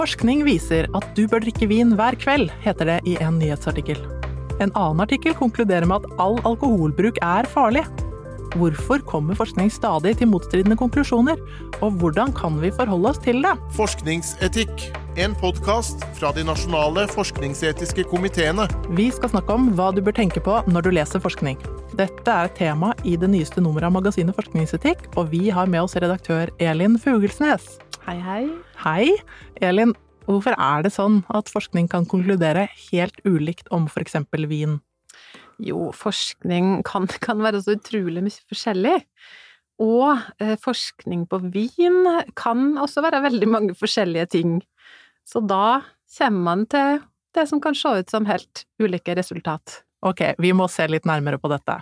Forskning viser at du bør drikke vin hver kveld, heter det i en nyhetsartikkel. En annen artikkel konkluderer med at all alkoholbruk er farlig. Hvorfor kommer forskning stadig til motstridende konklusjoner, og hvordan kan vi forholde oss til det? Forskningsetikk, en podkast fra de nasjonale forskningsetiske komiteene. Vi skal snakke om hva du bør tenke på når du leser forskning. Dette er tema i det nyeste nummeret av magasinet Forskningsetikk, og vi har med oss redaktør Elin Fugelsnes. Hei, hei. Hei. Elin, hvorfor er det sånn at forskning kan konkludere helt ulikt om f.eks. vin? Jo, forskning kan, kan, være så utrolig mye forskjellig. Og eh, forskning på vin kan også være veldig mange forskjellige ting. Så da kommer man til det som kan se ut som helt ulike resultat. Ok, vi må se litt nærmere på dette.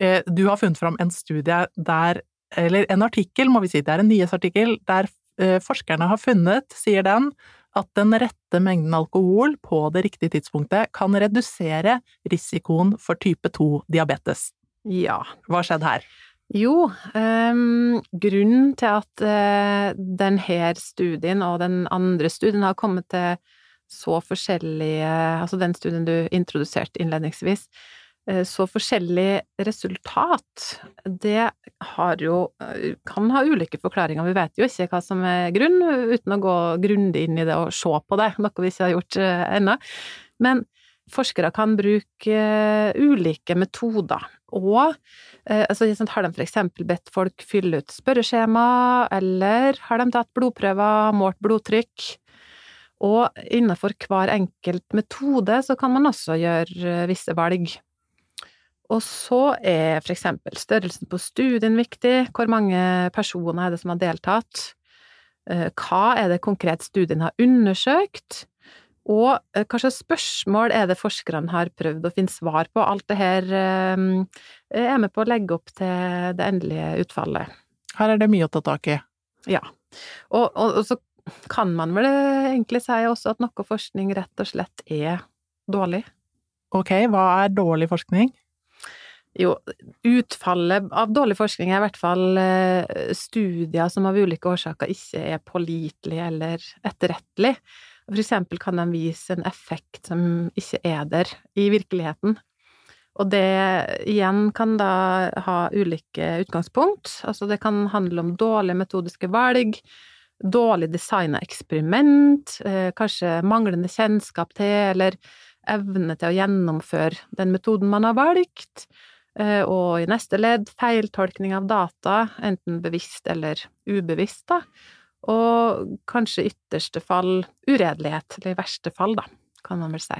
Eh, du har funnet fram en studie der, eller en artikkel, må vi si, det er en nyhetsartikkel, der forskerne har funnet, sier den, at den rette mengden alkohol på det riktige tidspunktet kan redusere risikoen for type 2-diabetes. Ja. Hva skjedde her? Jo, um, grunnen til at uh, denne studien og den andre studien har kommet til så forskjellige Altså den studien du introduserte innledningsvis, så forskjellig resultat, det har jo uh, kan ha ulike forklaringer. Vi vet jo ikke hva som er grunn, uten å gå grundig inn i det og se på det, noe vi ikke har gjort ennå. Men forskere kan bruke ulike metoder og eh, altså, har de for eksempel bedt folk fylle ut spørreskjema, eller har de tatt blodprøver, målt blodtrykk? Og innenfor hver enkelt metode så kan man også gjøre eh, visse valg. Og så er for eksempel størrelsen på studien viktig, hvor mange personer er det som har deltatt, eh, hva er det konkret studien har undersøkt, og eh, hva slags spørsmål er det forskerne har prøvd å finne svar på? Alt det her eh, er med på å legge opp til det endelige utfallet. Her er det mye å ta tak i. Ja. Og, og, og så kan man vel egentlig si også at noe forskning rett og slett er dårlig. Ok, hva er dårlig forskning? Jo, utfallet av dårlig forskning er i hvert fall eh, studier som av ulike årsaker ikke er pålitelige eller etterrettelige. For eksempel kan de vise en effekt som ikke er der i virkeligheten. Og det igjen kan da ha ulike utgangspunkt. Altså det kan handle om dårlige metodiske valg, dårlig designa eksperiment, eh, kanskje manglende kjennskap til eller evne til å gjennomføre den metoden man har valgt, og i neste ledd feiltolkning av data, enten bevisst eller ubevisst, da og kanskje ytterste fall uredelighet, eller i verste fall, da, kan man vel si.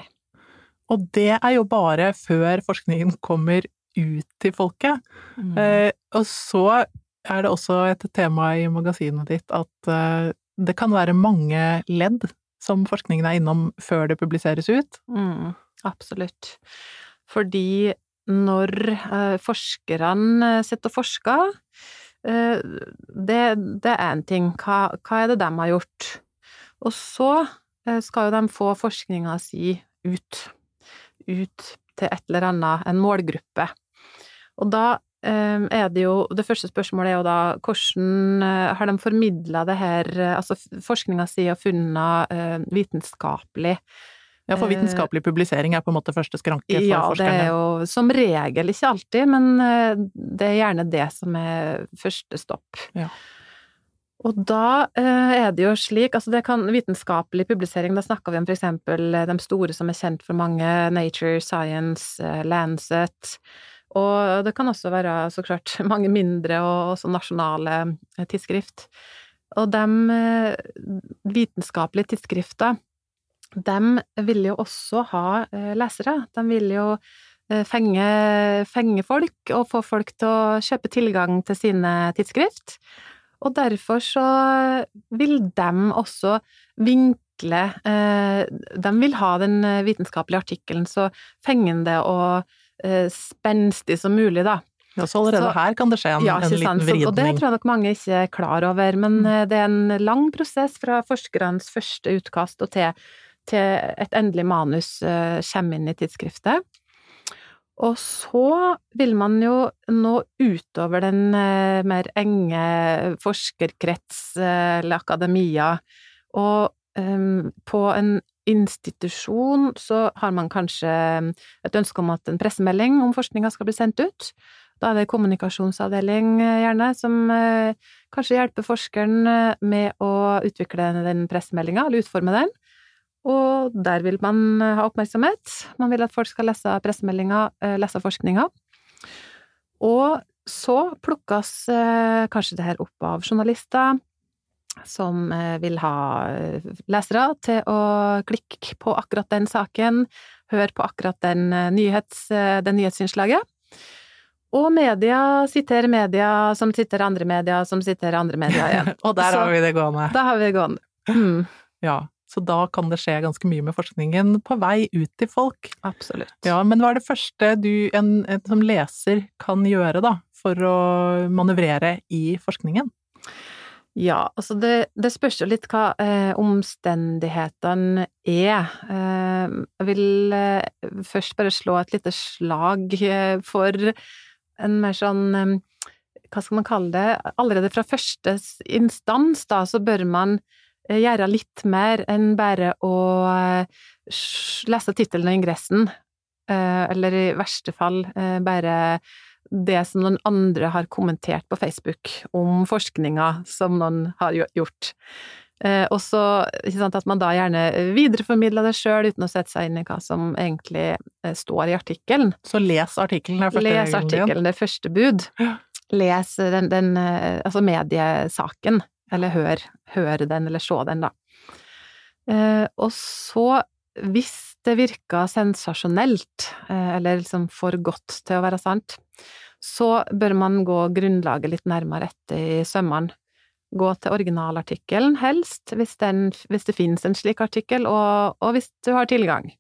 Og det er jo bare før forskningen kommer ut til folket. Mm. Eh, og så er det også et tema i magasinet ditt at eh, det kan være mange ledd som forskningen er innom før det publiseres ut. Mm, absolutt. Fordi når eh, forskerne sitter og forsker, Eh, det, det er én ting. Hva, hva, er det de har gjort? Og så eh, skal jo de få forskninga si ut. Ut til et eller annet, en målgruppe. Og da eh, er det jo Det første spørsmålet er jo da hvordan har de formidla det her Altså forskninga si og funnet vitenskapelig ja, for vitenskapelig publisering er på en måte første skranke for ja, forskerne? Ja, det er jo som regel, ikke alltid, men eh, det er gjerne det som er første stopp. Ja. Og da eh, er det jo slik, altså det kan vitenskapelig publisering, da snakker vi om for eksempel de store som er kjent for mange, Nature, Science, eh, Lancet, og det kan også være så klart mange mindre og også nasjonale tidsskrift. Og de vitenskapelige tidsskrifter de vil jo også ha eh, lesere. De vil jo eh, fenge, fenge, folk og få folk til å kjøpe tilgang til sine tidsskrift. Og derfor så vil de også vinkle eh, De vil ha den vitenskapelige artikkelen så fengende og spenstig som mulig, da. Ja, så allerede så, her kan det skje en, ja, en liten vridning. Og det tror jeg nok mange ikke er klar over, men mm. det er en lang prosess fra forskernes første utkast og til til et endelig manus uh, kommer inn i tidsskriftet. Og så vil man jo nå utover den uh, mer enge forskerkrets uh, eller akademia, og um, på en institusjon så har man kanskje et ønske om at en pressemelding om forskninga skal bli sendt ut. Da er det kommunikasjonsavdeling, eh, gjerne, som eh, kanskje hjelper forskeren eh, med å utvikle den pressemeldinga, eller utforme den. Og der vil man ha oppmerksomhet. Man vil at folk skal lese pressemeldinga, lese forskninga. Og så plukkes kanskje det her opp av journalister, som vil ha lesere til å klikke på akkurat den saken, høre på akkurat den nyhets, det nyhetsinnslaget. Og media sitter media som sitter andre media som sitter andre media igjen. og der så, har vi det gående. Da har vi det gående. Mm. Ja, så da kan det skje ganske mye med forskningen på vei ut til folk. Absolutt. Ja, men hva er det første du en, en, som leser kan gjøre, da, for å manøvrere i forskningen? Ja, altså det, det spørs jo litt hva eh, omstendighetene er. Eh, jeg vil eh, først bare slå et lite slag eh, for en mer sånn hva skal man kalle det, allerede fra første instans, da, så bør man eh, gjøre litt mer enn bare å eh, lese tittelen og ingressen, eh, eller i verste fall bare det som noen andre har kommentert på Facebook om forskninga som noen har gjort. Eh, og så at man da gjerne videreformidler det sjøl, uten å sette seg inn i hva som egentlig eh, står i artikkelen. Så les artikkelen, første Les artikkelen, det er første bud. Les den, den, eh, altså mediesaken, eller hør, hør den, eller se den, da. Eh, og så, hvis det virker sensasjonelt, eh, eller liksom for godt til å være sant, så bør man gå grunnlaget litt nærmere etter i sømmene gå til originalartikkelen, helst, hvis, den, hvis, det finnes en slik artikkel, og, og, hvis du har tilgang.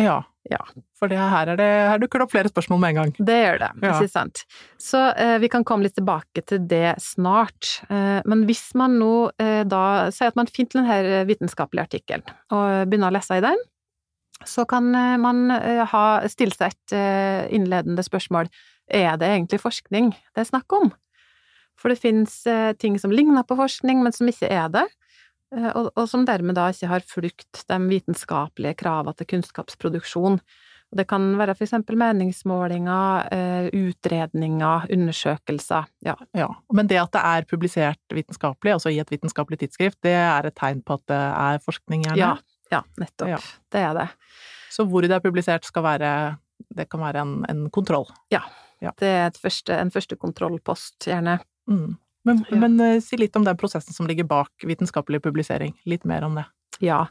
Ja. Ja. For her, er det, her dukker det opp flere spørsmål med en gang. Det gjør det, ja. ikke sant. Så eh, vi kan komme litt tilbake til det snart. Eh, men hvis man nå eh, da sier at man finner denne vitenskapelige artikkelen, og begynner å lese i den, så kan eh, man eh, ha, stille seg et eh, innledende spørsmål. Er det egentlig forskning det er snakk om? For det finnes eh, ting som ligner på forskning, men som ikke er det, eh, og, og som dermed da ikke har fulgt de vitenskapelige kravene til kunnskapsproduksjon. Det kan være for eksempel meningsmålinger, eh, utredninger, undersøkelser, ja. ja. Men det at det er publisert vitenskapelig, altså i et vitenskapelig tidsskrift, det er et tegn på at det er forskning, gjerne? Ja, ja nettopp. Ja. Det er det. Så hvor det er publisert skal være Det kan være en, en kontroll? Ja. ja. Det er første, en første kontrollpost, gjerne. Mm. Men, ja. men uh, si litt om den prosessen som ligger bak vitenskapelig publisering. Litt mer om det. Ja.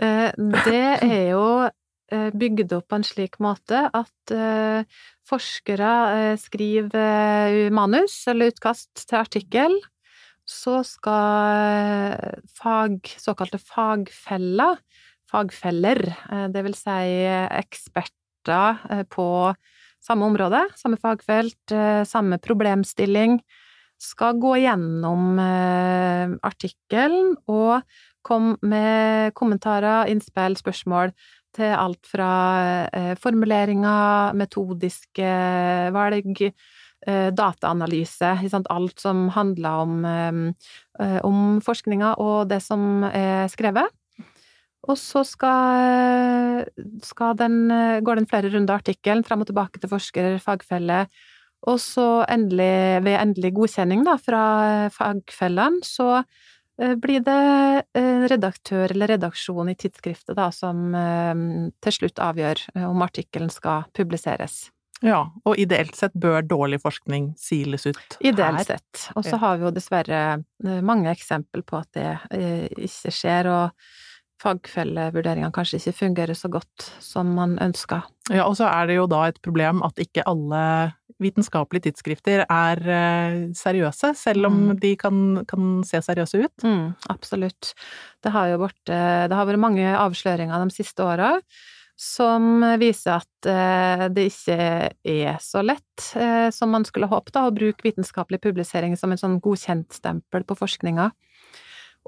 Uh, det er jo uh, bygd opp på en slik måte at forskere skriver manus eller utkast til artikkel. Så skal fag, såkalte fagfeller, fagfeller, det vil si eksperter på samme område, samme fagfelt, samme problemstilling, skal gå gjennom eh, artikkelen og komme med kommentarer, innspill, spørsmål til alt fra eh, formuleringer, metodiske valg, eh, dataanalyse, alt som handler om, eh, om forskninga og det som er skrevet. Og så skal, skal den, går den flere runder artikkelen fram og tilbake til forsker, fagfelle, og så endelig, ved endelig godkjenning da, fra fagfellene, så eh, blir det eh, redaktør eller redaksjon i tidsskriftet da, som eh, til slutt avgjør om artikkelen skal publiseres. Ja, og ideelt sett bør dårlig forskning siles ut her? Ideelt sett. Og så har vi jo dessverre mange eksempel på at det ikke skjer, og fagfellevurderingene kanskje ikke fungerer så godt som man ønsker. Ja, og så er det jo da et problem at ikke alle vitenskapelige tidsskrifter er eh, seriøse, selv om mm. de kan, kan, se seriøse ut. Mm, absolutt. Det har jo vært, eh, det har vært mange avsløringer de siste åra som viser at eh, det ikke er så lett som man skulle håpe, da, å bruke vitenskapelig publisering som en sånn godkjentstempel på forskninga.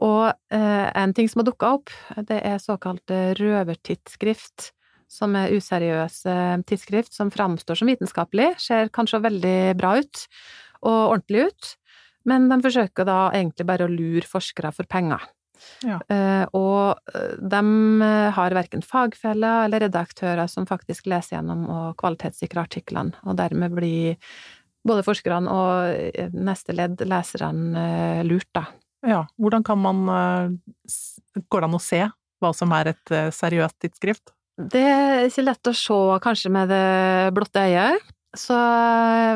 Og en ting som har dukka opp, det er såkalt røvertidsskrift som er useriøse tidsskrift, som framstår som vitenskapelig, ser kanskje veldig bra ut og ordentlig ut, men de forsøker da egentlig bare å lure forskere for penger. Ja. Eh, og eh, de har verken fagfeller eller redaktører som faktisk leser gjennom og kvalitetssikrer artiklene, og dermed blir både forskerne og eh, neste ledd, leserne, eh, lurt, da. Ja, hvordan kan man eh, Går det an å se hva som er et eh, seriøst tidsskrift? Det er ikke lett å se kanskje med det blotte øyet, så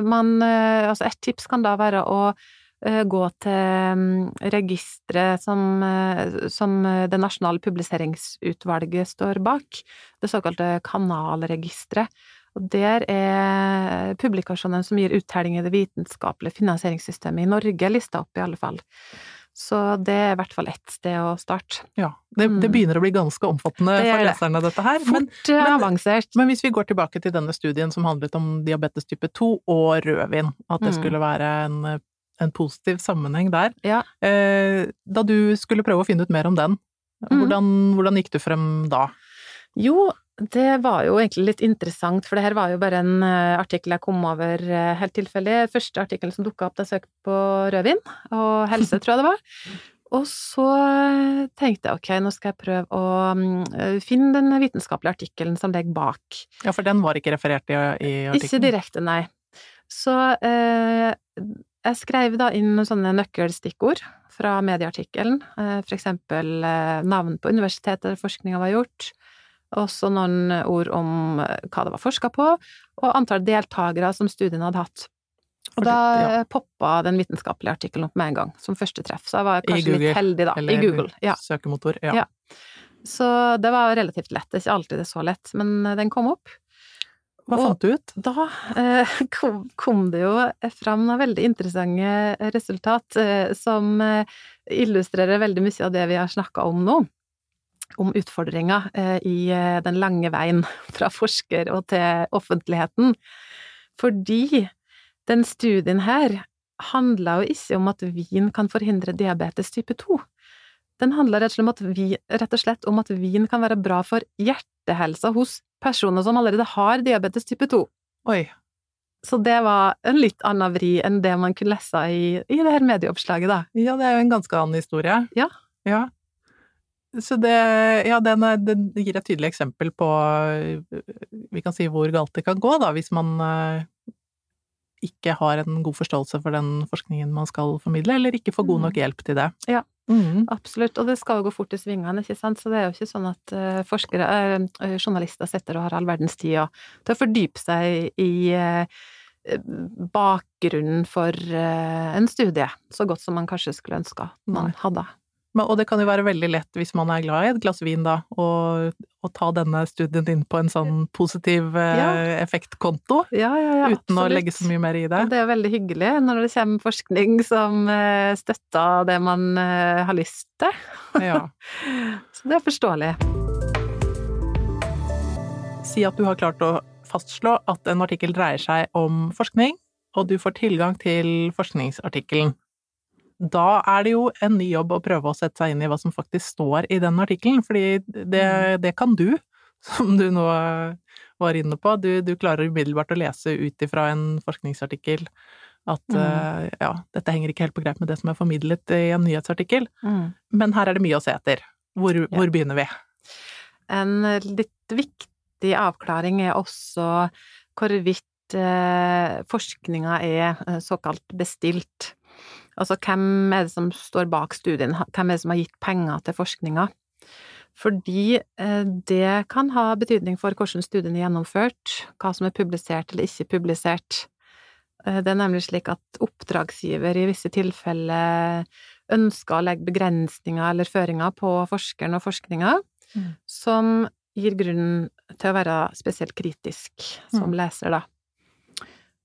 man eh, Altså, ett tips kan da være å eh, gå til mm, registeret som, eh, som det nasjonale publiseringsutvalget står bak, det såkalte kanalregisteret. Og der er publikasjonene som gir uttelling i det vitenskapelige finansieringssystemet i Norge, lista opp, i alle fall. Så det er i hvert fall ett sted å starte. Ja, det, det Mm. begynner å bli ganske omfattende Det for er leserne, dette her. Fort eh, men- avansert. men hvis vi går tilbake til denne studien som handlet om diabetes type 2 og rødvin, at det Mm. skulle være en, en positiv sammenheng der. Ja. Eh, da du skulle prøve å finne ut mer om den, Mm. hvordan, hvordan gikk du frem da? Jo, det var jo egentlig litt interessant, for det her var jo bare en eh, artikkel jeg kom over eh, helt tilfeldig. Første artikkel som dukka opp da jeg søkte på rødvin og helse, tror jeg det var. Og så eh, tenkte jeg ok, nå skal jeg prøve å mm, finne den vitenskapelige artikkelen som ligger bak. Ja, for den var ikke referert i, i Ikke direkte, nei. Så eh, jeg skrev da inn noen sånne nøkkelstikkord fra medieartikkelen, eh, for eksempel eh, navn på universitetet der forskninga var gjort, også noen ord om eh, hva det var forska på, og antall deltakere som studien hadde hatt. Og da ja. eh, poppa den vitenskapelige artikkelen opp med en gang, som første treff, så jeg var kanskje Google, litt heldig da. Eller I Google, ja. søkemotor? Ja. Ja. Så det var relativt lett, det er ikke alltid det er så lett, men eh, den kom opp. Hva fant du ut? Da eh, kom, kom det jo fram noen veldig interessante resultat eh, som illustrerer veldig mye av det vi har snakka om nå. Om utfordringer eh, i eh, den lange veien fra forsker og til offentligheten. Fordi den studien her handla jo ikke om at vin kan forhindre diabetes type 2. Den handla rett, rett og slett om at vin kan være bra for hjertehelsa hos personer som allerede har diabetes type 2. Oi. Så det var en litt annen vri enn det man kunne lese i, i det her medieoppslaget, da. Ja, det er jo en ganske annen historie. Ja. Ja. Så det, ja, den, er- den gir et tydelig eksempel på øh, Vi kan si hvor galt det kan gå, da, hvis man øh, ikke har en god forståelse for den forskningen man skal formidle, eller ikke får god Mm. nok hjelp til det. Ja. mm. Absolutt. Og det skal jo gå fort i svingene, ikke sant. Så det er jo ikke sånn at eh, forskere, journalister sitter og har all verdens tid til å fordype seg i bakgrunnen for en studie, så godt som man kanskje skulle ønske man hadde. Men, og det kan jo være veldig lett, hvis man er glad i et glass vin, da, å, ta denne studien inn på en sånn positiv øh, Ja. effektkonto, Ja, ja, uten å legge så mye mer i det. Det er veldig hyggelig når det kommer forskning som eh, støtter det man eh, har lyst til. Ja. Så det er forståelig. Si at du har klart å fastslå at en artikkel dreier seg om forskning, og du får tilgang til forskningsartikkelen. Da er det jo en ny jobb å prøve å sette seg inn i hva som faktisk står i den artikkelen, fordi det, det kan du, som du nå var inne på. Du, du klarer umiddelbart å lese ut ifra en forskningsartikkel at Mm. uh, ja, dette henger ikke helt på greip med det som er formidlet i en nyhetsartikkel. Mm. Men her er det mye å se etter. Hvor, hvor begynner vi? En litt viktig avklaring er også hvorvidt eh, forskninga er eh, såkalt bestilt. Altså hvem er det som står bak studien, hvem er det som har gitt penger til forskninga? Fordi eh, det kan ha betydning for hvordan studien er gjennomført, hva som er publisert eller ikke publisert. Eh, Det er nemlig slik at oppdragsgiver i visse tilfeller ønsker å legge begrensninger eller føringer på forskeren og forskninga, Mm. som gir grunn til å være spesielt kritisk som Mm. leser, da.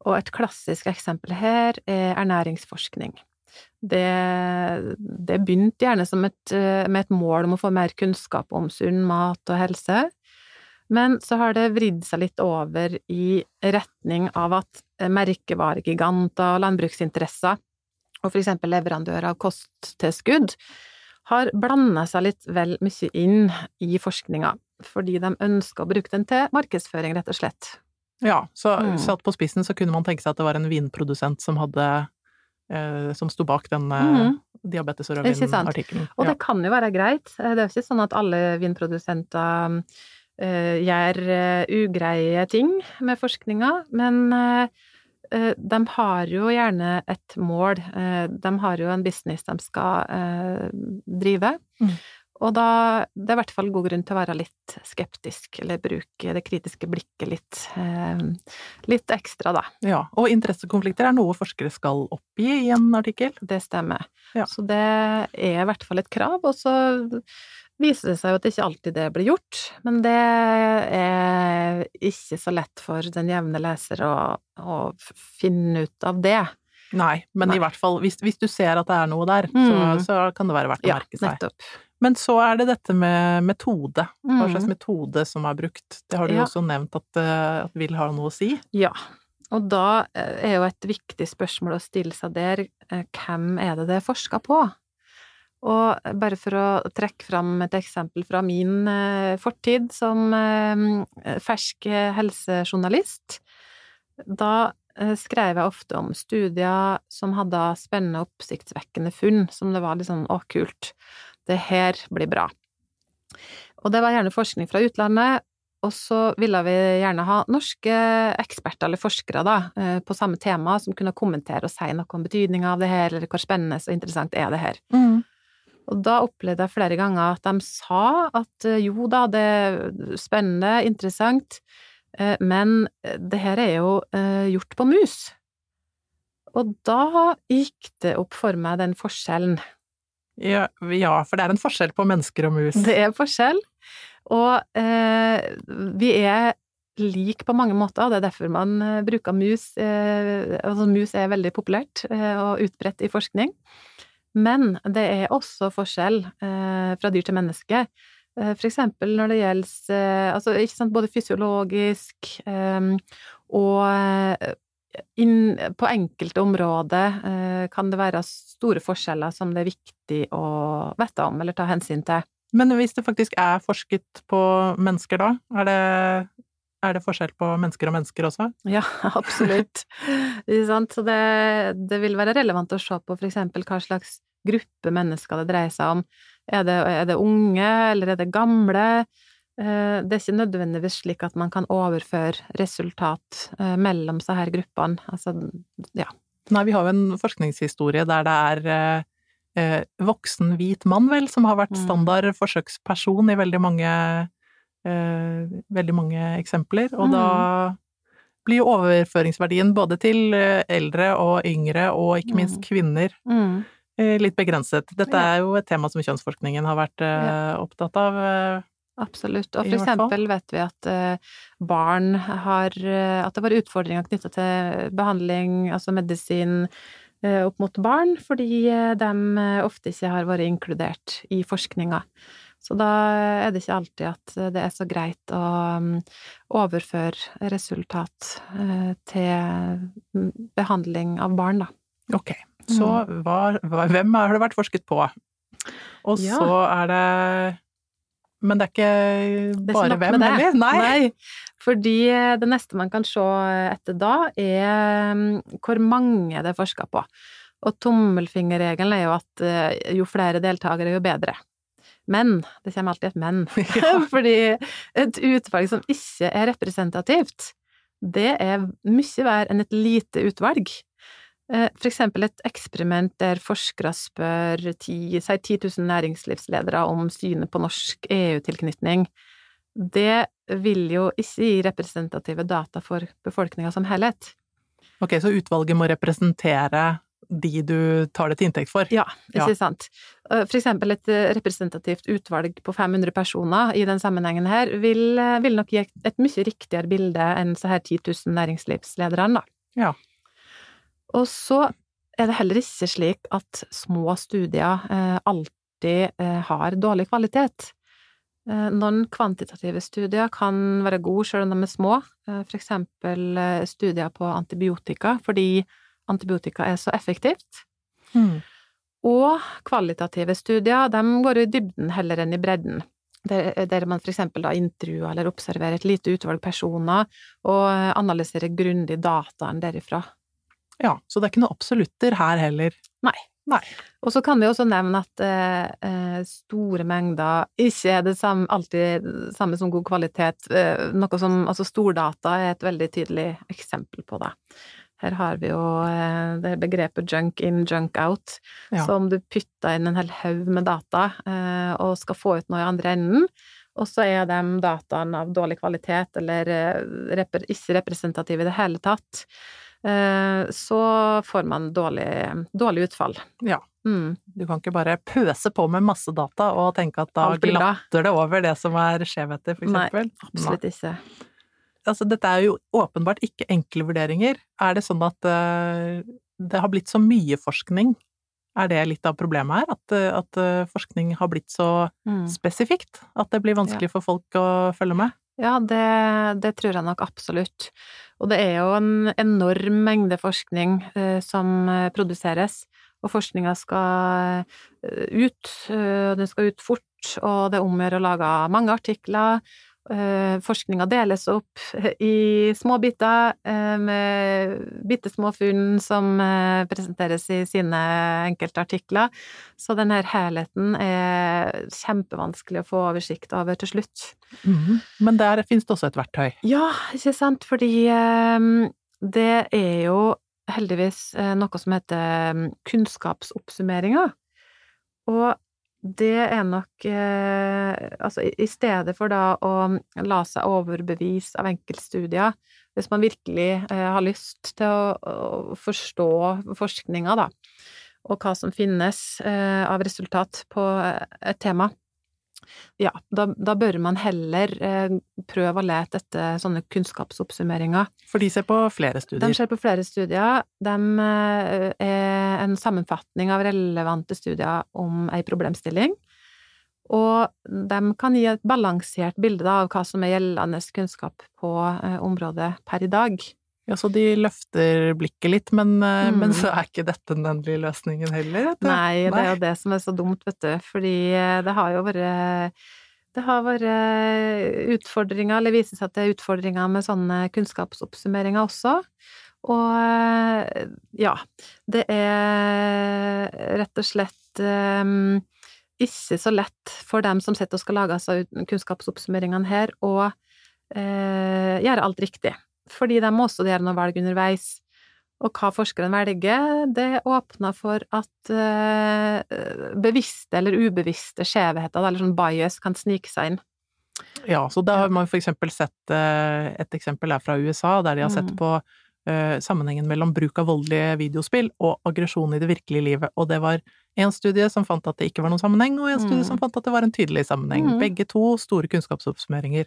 Og et klassisk eksempel her er ernæringsforskning. Det, det begynte gjerne som et, eh, med et mål om å få mer kunnskap om sunn mat og helse, men så har det vridd seg litt over i retning av at merkevaregiganter og landbruksinteresser, og for eksempel leverandører av kosttilskudd, har blanda seg litt vel mye inn i forskninga, fordi de ønsker å bruke den til markedsføring, rett og slett. Ja, så Mm. satt på spissen så kunne man tenke seg at det var en vinprodusent som hadde eh, som sto bak den Mhm. diabetes og rødvin-artikkelen. Og det kan jo være greit. Det er jo ikke sånn at alle vinprodusenter eh, gjør uh, ugreie ting med forskninga, men eh, eh, de har jo gjerne et mål. Eh, de har jo en business de skal eh, drive. Mm. Og da Det er i hvert fall god grunn til å være litt skeptisk, eller bruke det kritiske blikket litt, eh, litt ekstra, da. Ja, og interessekonflikter er noe forskere skal oppgi i en artikkel. Det stemmer. Ja. Så det er i hvert fall et krav, og så viser det seg jo at ikke alltid det blir gjort. Men det er ikke så lett for den jevne leser å, å finne ut av det. Nei, men Nei. i hvert fall hvis, hvis du ser at det er noe der, Mm. så, så kan det være verdt å Ja, merke seg. nettopp. Men så er det dette med metode. Hva Mm. slags metode som er brukt. Det har du jo Ja. også nevnt at, eh, at vil ha noe å si. Ja. Og da eh, er jo et viktig spørsmål å stille seg der, eh, hvem er det det er forska på? Og bare for å trekke fram et eksempel fra min fortid som fersk helsejournalist, da skrev jeg ofte om studier som hadde spennende, oppsiktsvekkende funn, som det var litt sånn å, kult, det her blir bra. Og det var gjerne forskning fra utlandet, og så ville vi gjerne ha norske eksperter eller forskere da, eh, på samme tema, som kunne kommentere og si noe om betydninga av det her, eller hvor spennende og interessant er det her. Og da opplevde jeg flere ganger at de sa at eh, jo da, det er spennende, interessant, eh, men det her er jo eh, gjort på mus. Og da gikk det opp for meg den forskjellen. Ja, ja, for det er en forskjell på mennesker og mus. Det er forskjell, og eh, vi er lik på mange måter, og det er derfor man eh, bruker mus. Eh, altså mus er veldig populært eh, og utbredt i forskning. Men det er også forskjell eh, fra dyr til menneske. Eh, for eksempel når det gjelder eh, altså, ikke sant, både fysiologisk um, og eh, inn, på enkelte områder uh, kan det være store forskjeller som det er viktig å vite om eller ta hensyn til. Men hvis det faktisk er forsket på mennesker da, er det, er det forskjell på mennesker og mennesker også? Ja, absolutt. Så det, det vil være relevant å se på for eksempel hva slags gruppe mennesker det dreier seg om. Er det, er det unge, eller er det gamle? Eh, Det er ikke nødvendigvis slik at man kan overføre resultat eh, mellom disse gruppene. Altså, ja. Nei, vi har jo en forskningshistorie der det er eh, eh, voksen hvit mann, vel, som har vært Mm. standard forsøksperson i veldig mange, eh, veldig mange eksempler, og Mm. da blir overføringsverdien både til eldre og yngre, og ikke minst Mm. kvinner, Mm. Eh, litt begrenset. Dette er jo et tema som kjønnsforskningen har vært eh, opptatt av. eh, Absolutt. Og for eksempel vet vi at barn har At det var utfordringer knytta til behandling, altså medisin, opp mot barn, fordi de ofte ikke har vært inkludert i forskninga. Så da er det ikke alltid at det er så greit å mm, overføre resultat til mm, behandling av barn, da. Ok, så hva, hva, hvem har det vært forsket på? Og Ja. så er det Men det er ikke Det er ikke bare hvem heller? Nei. Nei, fordi eh, det neste man kan se etter da, er mm, hvor mange det er forska på. Og tommelfingerregelen er jo at eh, jo flere deltakere, jo bedre. Men det kommer alltid et men. Ja. Fordi et utvalg som ikke er representativt, det er mye verre enn et lite utvalg. Eh, For eksempel et eksperiment der forskere spør ti, si 10 000 næringslivsledere om synet på norsk EU-tilknytning. Det vil jo ikke gi representative data for befolkninga som helhet. Ok, så utvalget må representere de du tar det til inntekt for? Ja, ikke Ja. sant. Eh, For eksempel et eh, representativt utvalg på 500 personer i den sammenhengen her vil, vil nok gi et mye riktigere bilde enn så her 10 000 næringslivslederne, da. Ja. Og så er det heller ikke slik at små studier eh, alltid eh, har dårlig kvalitet. Eh, noen kvantitative studier kan være gode selv om de er små, for eksempel studier på antibiotika, fordi antibiotika er så effektivt. Mm. Og kvalitative studier, de går i dybden heller enn i bredden. Der, der man for eksempel da intervjuer eller observerer et lite utvalg personer, og analyserer grundig dataen derifra. Ja, så det er ikke noe absolutter her heller. Nei. Nei. Og så kan vi også nevne at eh, store mengder ikke er det samme, alltid det samme som god kvalitet. Eh, noe som Altså, stordata er et veldig tydelig eksempel på det. Her har vi jo eh, det begrepet junk in, junk out. Ja. Så om du putter inn en hel haug med data eh, og skal få ut noe i andre enden, og så er de dataene av dårlig kvalitet eller eh, ikke representative i det hele tatt, eh, så får man dårlig, dårlig utfall. Ja. Mm. Du kan ikke bare pøse på med masse data og tenke at da glatter det over det som er skjevheter, for Nei. Absolutt ikke. altså, dette er jo åpenbart ikke enkle vurderinger. Er det sånn at uh, det har blitt så mye forskning? Er det litt av problemet her? At, eh, at eh, forskning har blitt så Mm. spesifikt? At det blir vanskelig for folk å følge med? Ja, det, det tror jeg nok absolutt. Og det er jo en enorm mengde forskning eh, som eh, produseres, og forskninga skal eh, ut, eh, den skal ut fort, og det om å gjøre å lage mange artikler. Eh, forskninga deles opp i små biter eh, med bitte små funn som eh, presenteres i sine enkelte artikler. Så den her helheten er kjempevanskelig å få oversikt over til slutt. Men der finnes det også et verktøy. Ja, ikke sant, fordi det er jo heldigvis noe som heter eh, kunnskapsoppsummeringer. Og det er nok eh, Altså, i stedet for da å la seg overbevise av enkeltstudier, hvis man virkelig eh, har lyst til å, å forstå forskninga, da, og hva som finnes eh, av resultat på eh, et tema, ja, da, da bør man heller eh, prøve å lete etter sånne kunnskapsoppsummeringer. For de ser på flere studier? De ser på flere studier. De eh, er en sammenfatning av relevante studier om ei problemstilling. Og de kan gi et balansert bilde da, av hva som er gjeldende kunnskap på eh, området per i dag. Ja, så de løfter blikket litt, men, eh, Mm. men så er ikke dette den endelige løsningen heller, du. Nei, det er jo det som er så dumt, vet du, fordi eh, det har jo vært det har vært eh, utfordringer, eller viser seg at det er utfordringer med sånne kunnskapsoppsummeringer også. Og ja, det er rett og slett um, ikke så lett for dem som sitter og skal lage altså kunnskapsoppsummeringene her, å uh, gjøre alt riktig. Fordi de må også gjøre noe valg underveis. Og hva forskeren velger, det åpner for at eh, bevisste eller ubevisste skjevheter, eller sånn bias, kan snike seg inn. Ja, så da har man for eksempel sett eh, et eksempel er fra USA, der de har sett Mm. på eh, sammenhengen mellom bruk av voldelige videospill og aggresjon i det virkelige livet, og det var en studie som fant at det ikke var noen sammenheng, og en studie Mm. som fant at det var en tydelig sammenheng. Mm. Begge to store kunnskapsoppsummeringer.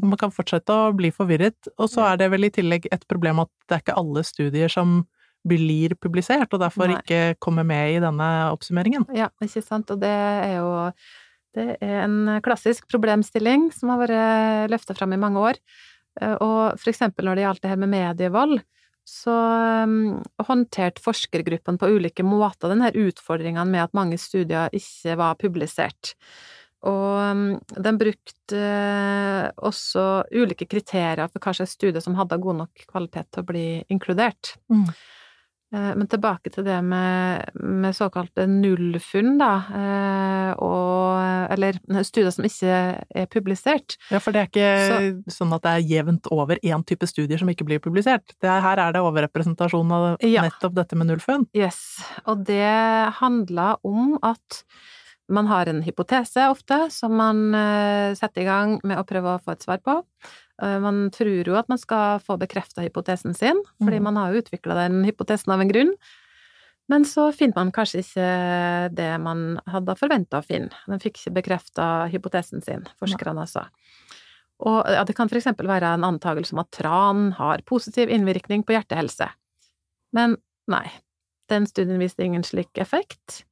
Man kan fortsette å bli forvirret, og så er det vel i tillegg et problem at det er ikke alle studier som blir publisert, og derfor Nei. ikke kommer med i denne oppsummeringen. Ja, ikke sant, og det er jo det er en klassisk problemstilling som har vært løfta fram i mange år. Eh, Og for eksempel når det gjaldt det her med medievold, så um, håndterte forskergruppen på ulike måter denne utfordringen med at mange studier ikke var publisert. Og den de brukte eh, også ulike kriterier for hva slags studier som hadde god nok kvalitet til å bli inkludert. Mm. Eh, Men tilbake til det med, med såkalte nullfunn, da, eh, og Eller studier som ikke er publisert. Ja, for det er ikke sånn at det er jevnt over én type studier som ikke blir publisert. Det er, her er det overrepresentasjon av Ja. nettopp dette med nullfunn. Yes. Og det handler om at man har en hypotese ofte, som man eh, setter i gang med å prøve å få et svar på. Eh, Man tror jo at man skal få bekrefta hypotesen sin, fordi Mhm. man har jo utvikla den hypotesen av en grunn. Men så finner man kanskje ikke det man hadde forventa å finne. Den fikk ikke bekrefta hypotesen sin, forskerne altså. Og ja, det kan for eksempel være en antakelse om at tran har positiv innvirkning på hjertehelse. Men nei, den studien viste ingen slik effekt.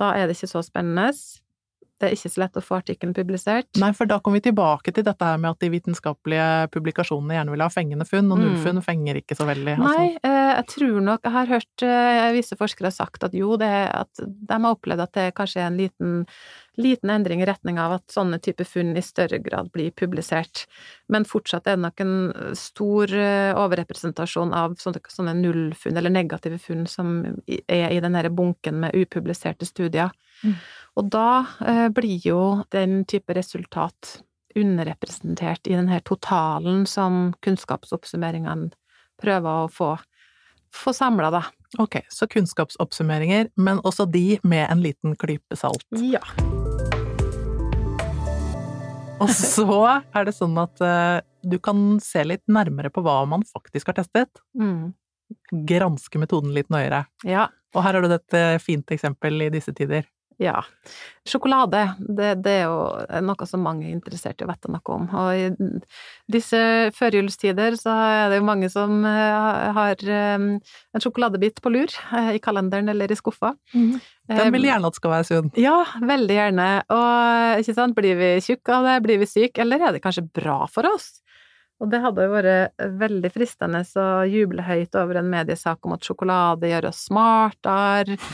Da er det ikke så spennende. Det er ikke så lett å få artikkelen publisert. Nei, for da kommer vi tilbake til dette her med at de vitenskapelige publikasjonene gjerne vil ha fengende funn, og Mm. nullfunn fenger ikke så veldig. Nei, Altså. eh, jeg tror nok Jeg har hørt eh, visse forskere sagt at jo, det at de har opplevd at det kanskje er en liten, liten endring i retning av at sånne typer funn i større grad blir publisert. Men fortsatt er det nok en stor eh, overrepresentasjon av sånne, nullfunn, eller negative funn, som er i den derre bunken med upubliserte studier. Mm. Og da eh, blir jo den type resultat underrepresentert i den her totalen som kunnskapsoppsummeringene prøver å få, få samla, deg. Ok, så kunnskapsoppsummeringer, men også de med en liten klype salt. Ja. Og så er det sånn at uh, du kan se litt nærmere på hva man faktisk har testet. Mm. Granske metoden litt nøyere. Ja. Og her har du et eh, fint eksempel i disse tider. Ja. Sjokolade, det, det, er jo noe som mange er interessert i å vite noe om. Og i disse førjulstider så er det jo mange som eh, har eh, en sjokoladebit på lur i kalenderen eller i skuffa. Den vil gjerne at skal være sunn. Ja, veldig gjerne. Og ikke sant, blir vi tjukke av det, blir vi syke, eller er det kanskje bra for oss? Og det hadde jo vært veldig fristende å juble høyt over en mediesak om at sjokolade gjør oss smartere.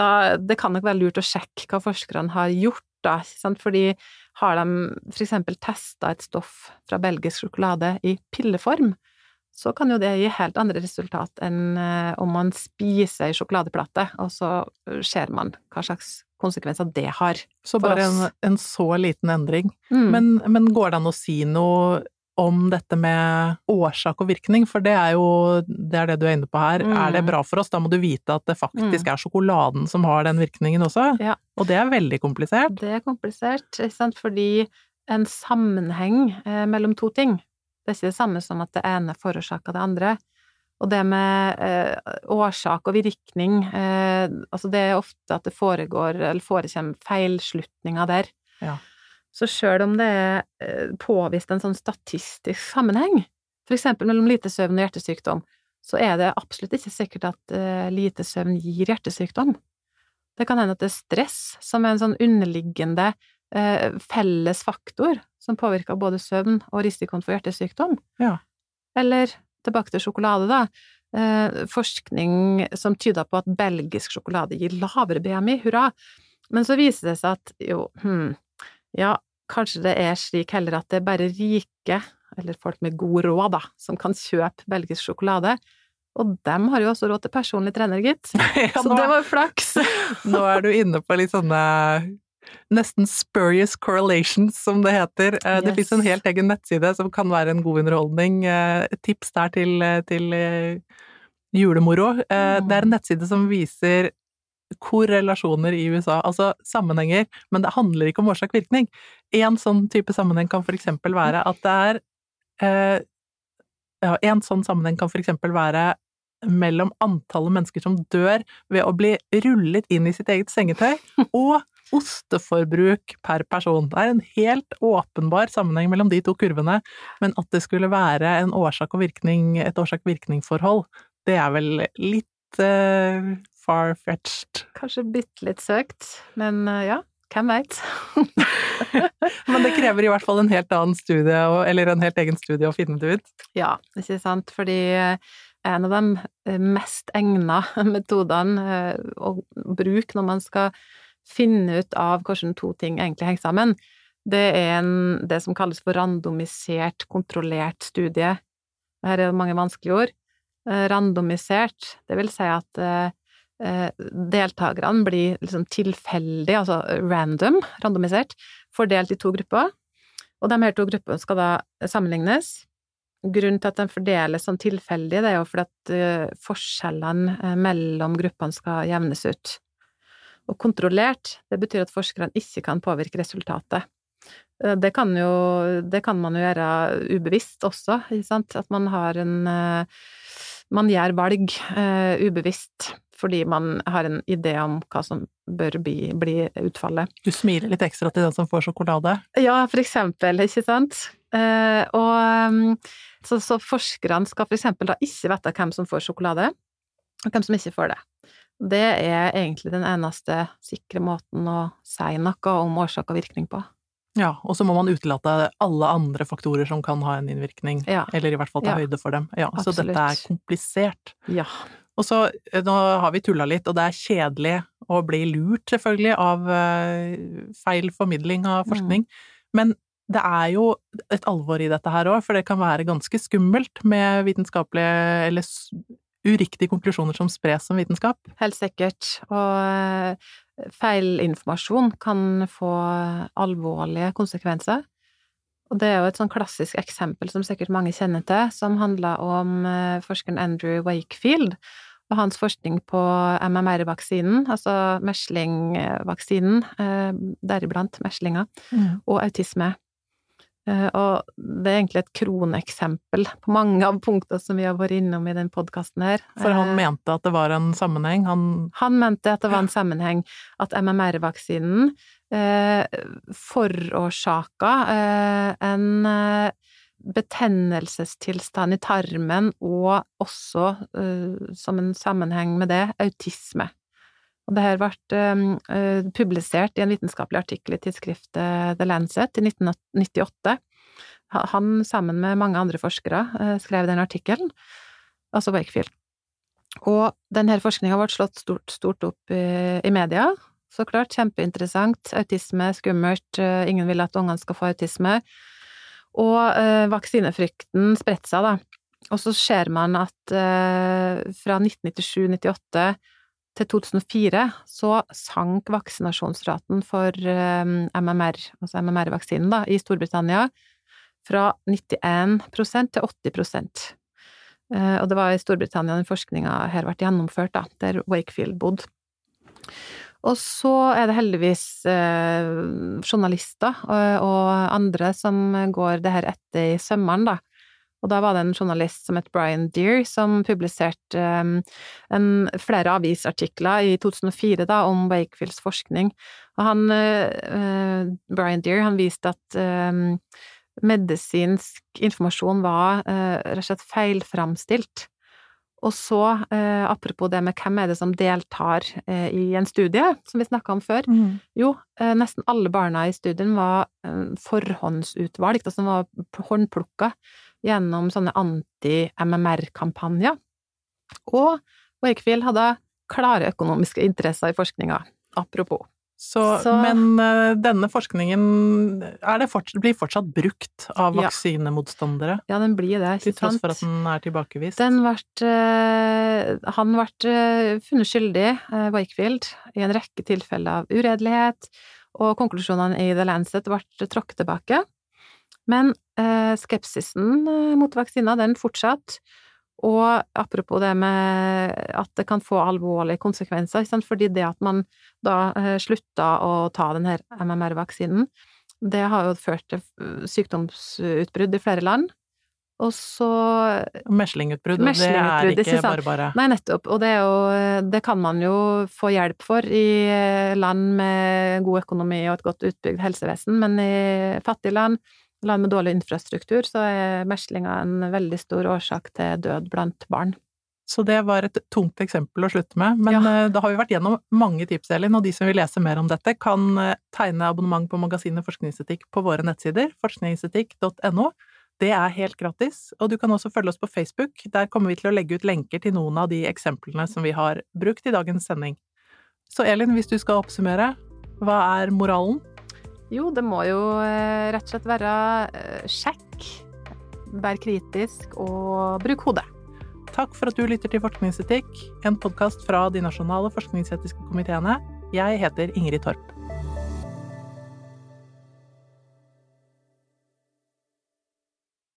Da, det kan nok være lurt å sjekke hva forskerne har gjort, da, fordi har de for eksempel testa et stoff fra belgisk sjokolade i pilleform, så kan jo det gi helt andre resultat enn eh, om man spiser ei sjokoladeplate, og så ser man hva slags konsekvenser det har. Så bare en, en, så liten endring. Mm. Men, men går det an å si noe om dette med årsak og virkning, for det er jo det, er det du er inne på her. Mm. Er det bra for oss? Da må du vite at det faktisk Mm. er sjokoladen som har den virkningen også. Ja. Og det er veldig komplisert. Det er komplisert, sant, fordi en sammenheng eh, mellom to ting, det er ikke det samme som at det ene forårsaker det andre. Og det med eh, årsak og virkning, eh, altså det er ofte at det foregår, eller forekommer feilslutninger der. Ja. Så sjøl om det er eh, påvist en sånn statistisk sammenheng, for eksempel mellom lite søvn og hjertesykdom, så er det absolutt ikke sikkert at eh, lite søvn gir hjertesykdom. Det kan hende at det er stress som er en sånn underliggende eh, felles faktor som påvirker både søvn og risikoen for hjertesykdom. Ja. Eller tilbake til sjokolade, da. Eh, forskning som tyder på at belgisk sjokolade gir lavere BMI, hurra! Men så viser det seg at jo, hm, ja, kanskje det er slik heller at det er bare rike, eller folk med god råd, da, som kan kjøpe belgisk sjokolade. Og dem har jo også råd til personlig trener, gitt. Ja, Så det var jo flaks! nå er du inne på litt sånne nesten spurious correlations, som det heter. Yes. Det fins en helt egen nettside som kan være en god underholdning. Eh, Et tips der til, til eh, julemoro. Eh, Mm. Det er en nettside som viser korrelasjoner i USA, altså sammenhenger, men det handler ikke om årsak-virkning. En sånn type sammenheng kan eksempel være at det er eh, Ja, en sånn sammenheng kan eksempel være mellom antallet mennesker som dør ved å bli rullet inn i sitt eget sengetøy, og osteforbruk per person. Det er en helt åpenbar sammenheng mellom de to kurvene, men at det skulle være en årsak og virkning, et årsak-virkning-forhold, det er vel litt uh, far-fetched. Kanskje bitte litt søkt, men eh, ja, hvem veit? Men det krever i hvert fall en helt annen studie, eller en helt egen studie å finne det ut. Ja, ikke sant, fordi eh, en av de mest egna metodene eh, å bruke når man skal finne ut av hvordan to ting egentlig henger sammen, det er en, det som kalles for randomisert, kontrollert studie. Her er det mange vanskelige ord. Eh, Randomisert, det vil si at eh, eh, deltakerne blir liksom tilfeldig, altså random, randomisert, fordelt i to grupper. Og de her to gruppene skal da sammenlignes. Grunnen til at de fordeles sånn tilfeldig, det er jo fordi at eh, forskjellene eh, mellom gruppene skal jevnes ut. Og kontrollert, det betyr at forskerne ikke kan påvirke resultatet. Eh, Det kan jo, det kan man jo gjøre ubevisst også, ikke sant, at man har en eh, Man gjør valg eh, ubevisst fordi man har en idé om hva som bør bli, bli utfallet. Du smiler litt ekstra til den som får sjokolade. Ja, for eksempel, ikke sant? Eh, og um, så, så forskerne skal for eksempel da ikke vite hvem som får sjokolade, og hvem som ikke får det. Det er egentlig den eneste sikre måten å si noe om årsak og virkning på. Ja, og så må man utelate alle andre faktorer som kan ha en innvirkning, Ja. eller i hvert fall ta Ja. høyde for dem. Ja, så dette er komplisert. Ja. Og så, eh, nå har vi tulla litt, og det er kjedelig å bli lurt, selvfølgelig, av eh, feil formidling av Mm. forskning. Men det er jo et alvor i dette her òg, for det kan være ganske skummelt med vitenskapelige eller uriktige konklusjoner som spres som vitenskap. Helt sikkert. Og feil feilinformasjon kan få alvorlige konsekvenser. Og det er jo et sånn klassisk eksempel som sikkert mange kjenner til, som handler om eh, forskeren Andrew Wakefield og hans forskning på MMR-vaksinen, altså meslingvaksinen, eh, deriblant meslinger, og autisme. Eh, Og det er egentlig et kroneksempel på mange av punktene som vi har vært innom i den podkasten her. For han Eh, mente at det var en sammenheng. Han han mente at det var en sammenheng at MMR-vaksinen eh, forårsaka eh, en eh, betennelsestilstand i tarmen, og også, eh, som en sammenheng med det, autisme. Og det her ble eh, publisert i en vitenskapelig artikkel i tidsskriftet The Lancet i 1998. Han, sammen med mange andre forskere, eh, skrev den artikkelen, altså Wakefield. Og denne forskninga ble slått stort, stort opp i, i media. Så klart, kjempeinteressant. Autisme, skummelt, eh, ingen vil at ungene skal få autisme. Og eh, vaksinefrykten spredte seg, da. Og så ser man at eh, fra 1997-98 til 2004 så sank vaksinasjonsraten for eh, MMR, altså MMR-vaksinen, da, i Storbritannia fra 91% til 80 Eh, Og det var i Storbritannia den forskninga her ble gjennomført, da, der Wakefield bodde. Og så er det heldigvis eh, journalister og, og andre som går det her etter i sømmene, da. Og da var det en journalist som het Brian Deere, som publiserte um, en, flere avisartikler i 2004 da, om Wakefields forskning. Og han, uh, Brian Deere, han viste at um, medisinsk informasjon var uh, rett og slett feilframstilt. Og så, eh, apropos det med hvem er det som deltar eh, i en studie, som vi snakka om før, jo, eh, nesten alle barna i studien var forhåndsutvalgt, altså var håndplukka gjennom sånne anti-MMR-kampanjer. Og Wakefield hadde klare økonomiske interesser i forskninga, apropos. Så, Så- Men eh, denne forskningen er det forts blir fortsatt brukt av vaksinemotstandere, Ja, den blir det, til tross for at den er tilbakevist? Den ble, eh, han ble eh, funnet skyldig, Wakefield, i en rekke tilfeller av uredelighet, og konklusjonene i The Lancet ble tråkket tilbake. Men eh, skepsisen eh, mot vaksiner, den fortsatte. Og apropos det med at det kan få alvorlige konsekvenser, fordi det at man da eh, slutta å ta den her MMR-vaksinen, det har jo ført til eh, sykdomsutbrudd i flere land. Og så Meslingutbrudd, og det er ikke bare bare. Nei, nettopp. Og det jo Det kan man jo få hjelp for i land med god økonomi og et godt utbygd helsevesen, men i fattige land, land med dårlig infrastruktur, så er meslinga en veldig stor årsak til død blant barn. Så det var et tungt eksempel å slutte med, men Ja. eh, da har vi vært gjennom mange tips, Elin, og de som vil lese mer om dette, kan eh, tegne abonnement på magasinet Forskningsetikk på våre nettsider, forskningsetikk.no. Det er helt gratis, og du kan også følge oss på Facebook. Der kommer vi til å legge ut lenker til noen av de eksemplene som vi har brukt i dagens sending. Så Elin, hvis du skal oppsummere, hva er moralen? Jo, det må jo eh, rett og slett være eh, sjekk, vær kritisk og bruk hodet. Takk for at du lytter til Forskningsetikk, en podkast fra de nasjonale forskningsetiske komiteene. Jeg heter Ingrid Torp.